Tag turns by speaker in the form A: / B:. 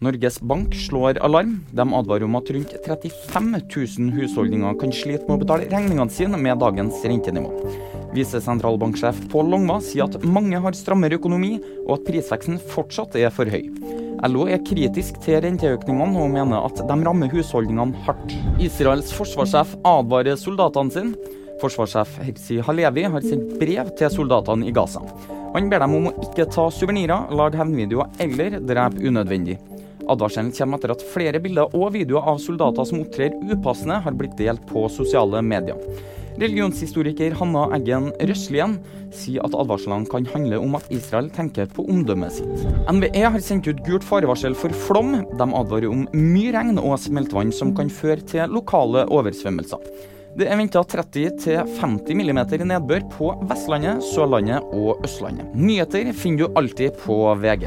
A: Norges Bank slår alarm. De advarer om at rundt 35 000 husholdninger kan slite med å betale regningene sine med dagens rentenivå. Visesentralbanksjef Pål Longva sier at mange har strammere økonomi, og at prisveksten fortsatt er for høy. LO er kritisk til renteøkningene og mener at de rammer husholdningene hardt. Israels forsvarssjef advarer soldatene sine. Forsvarssjef Hersi Halevi har sendt brev til soldatene i Gaza. Han ber dem om å ikke ta suvenirer, lage hevnvideoer eller drepe unødvendig. Advarselen kommer etter at flere bilder og videoer av soldater som opptrer upassende, har blitt delt på sosiale medier. Religionshistoriker Hanna Eggen Røslien sier at advarslene kan handle om at Israel tenker på omdømmet sitt. NVE har sendt ut gult farevarsel for flom. De advarer om mye regn og smeltvann som kan føre til lokale oversvømmelser. Det er venta 30-50 mm nedbør på Vestlandet, Sørlandet og Østlandet. Nyheter finner du alltid på VG.